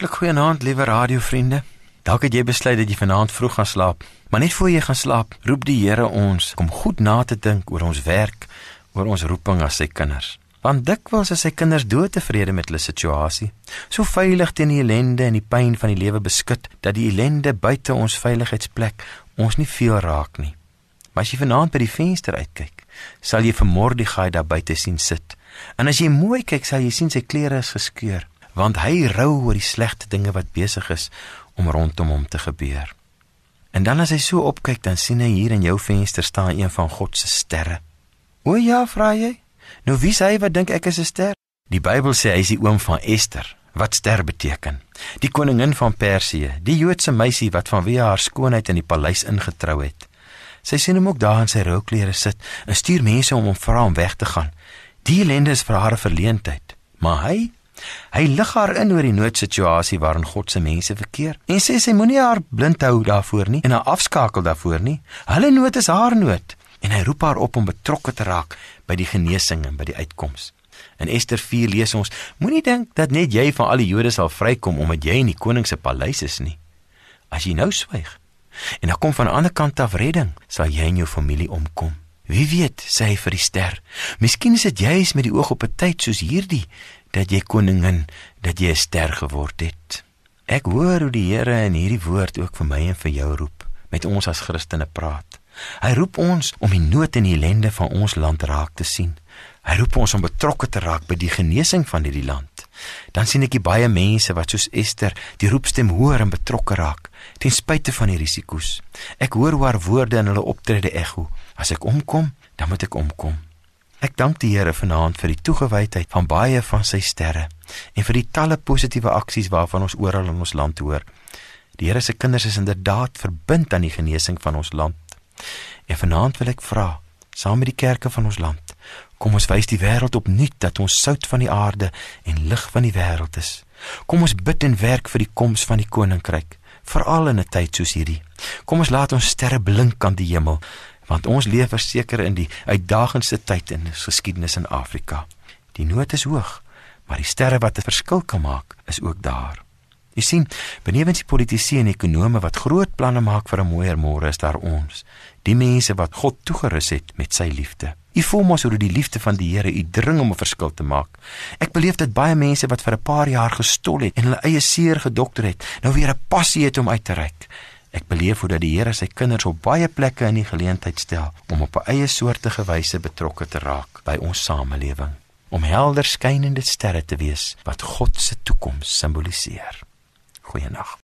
Hartlik goeienaand, liewe radiovriende. Dalk het jy besluit dat jy vanaand vroeg gaan slaap, maar net voor jy gaan slaap, roep die Here ons om goed na te dink oor ons werk, oor ons roeping as sy kinders. Want dikwels is sy kinders doodtevrede met hulle situasie, so veilig teen die ellende en die pyn van die lewe beskut dat die ellende buite ons veiligheidsplek ons nie veel raak nie. Maar as jy vanaand by die venster uitkyk, sal jy vir Mordegai daar buite sien sit. En as jy mooi kyk, sal jy sien sy klere is geskeur want hy rou oor die slegte dinge wat besig is om rondom hom te gebeur. En dan as hy so opkyk, dan sien hy hier in jou venster staan een van God se sterre. O ja, vra jy? Nou wie sê wat dink ek is 'n ster? Die Bybel sê hy is die oom van Ester, wat ster beteken. Die koningin van Persië, die Joodse meisie wat vanweë haar skoonheid in die paleis ingetrou het. Sy sien hom ook daar in sy rouklere sit en stuur mense om hom vra om weg te gaan. Die ellende is vir haar verleentheid, maar hy Hy lig haar in oor die noodsituasie waarin God se mense verkeer en sê sy moenie haar blind hou daarvoor nie en haar afskakel daarvoor nie. Hulle nood is haar nood en hy roep haar op om betrokke te raak by die genesing en by die uitkoms. In Ester 4 lees ons: Moenie dink dat net jy van al die Jode sal vrykom omdat jy in die koning se paleis is nie. As jy nou swyg en daar kom van 'n ander kant af redding, sal jy en jou familie omkom. Wie weet, sê hy vir die ster. Miskien is dit juis met die oog op 'n tyd soos hierdie dat jy koningin, dat jy 'n ster geword het. Ek hoor hoe die Here in hierdie woord ook vir my en vir jou roep, met ons as Christene praat. Hy roep ons om die nood en die ellende van ons land raak te sien. Hy roep ons om betrokke te raak by die genesing van hierdie land. Dan sien ek baie mense wat soos Ester die roepstem hoor en betrokke raak, ten spyte van die risiko's. Ek hoor hoe haar woorde in hulle optrede ekho. As ek omkom, dan moet ek omkom. Ek dank die Here vanaand vir die toegewydheid van baie van sy sterre en vir die talle positiewe aksies waarvan ons oral in ons land hoor. Die Here se kinders is inderdaad verbind aan die genesing van ons land. En vanaand wil ek vra, saam met die kerke van ons land, kom ons wys die wêreld opnuut dat ons sout van die aarde en lig van die wêreld is. Kom ons bid en werk vir die koms van die koninkryk, veral in 'n tyd soos hierdie. Kom ons laat ons sterre blink aan die hemel want ons leef verseker in die uitdagendste tyd in geskiedenis in Afrika. Die nood is hoog, maar die sterre wat 'n verskil kan maak, is ook daar. Jy sien, benewens die politici en ekonome wat groot planne maak vir 'n mooier môre, is daar ons, die mense wat God toegerus het met sy liefde. U voel mos hoe die liefde van die Here u dring om 'n verskil te maak. Ek beleef dit baie mense wat vir 'n paar jaar gestol het en hulle eie seer gedokter het, nou weer 'n passie het om uit te reik. Ek beleef hoe dat die Here sy kinders op baie plekke in die geleentheid stel om op 'n eie soortige wyse betrokke te raak by ons samelewing, om helder skynende sterre te wees wat God se toekoms simboliseer. Goeienaand.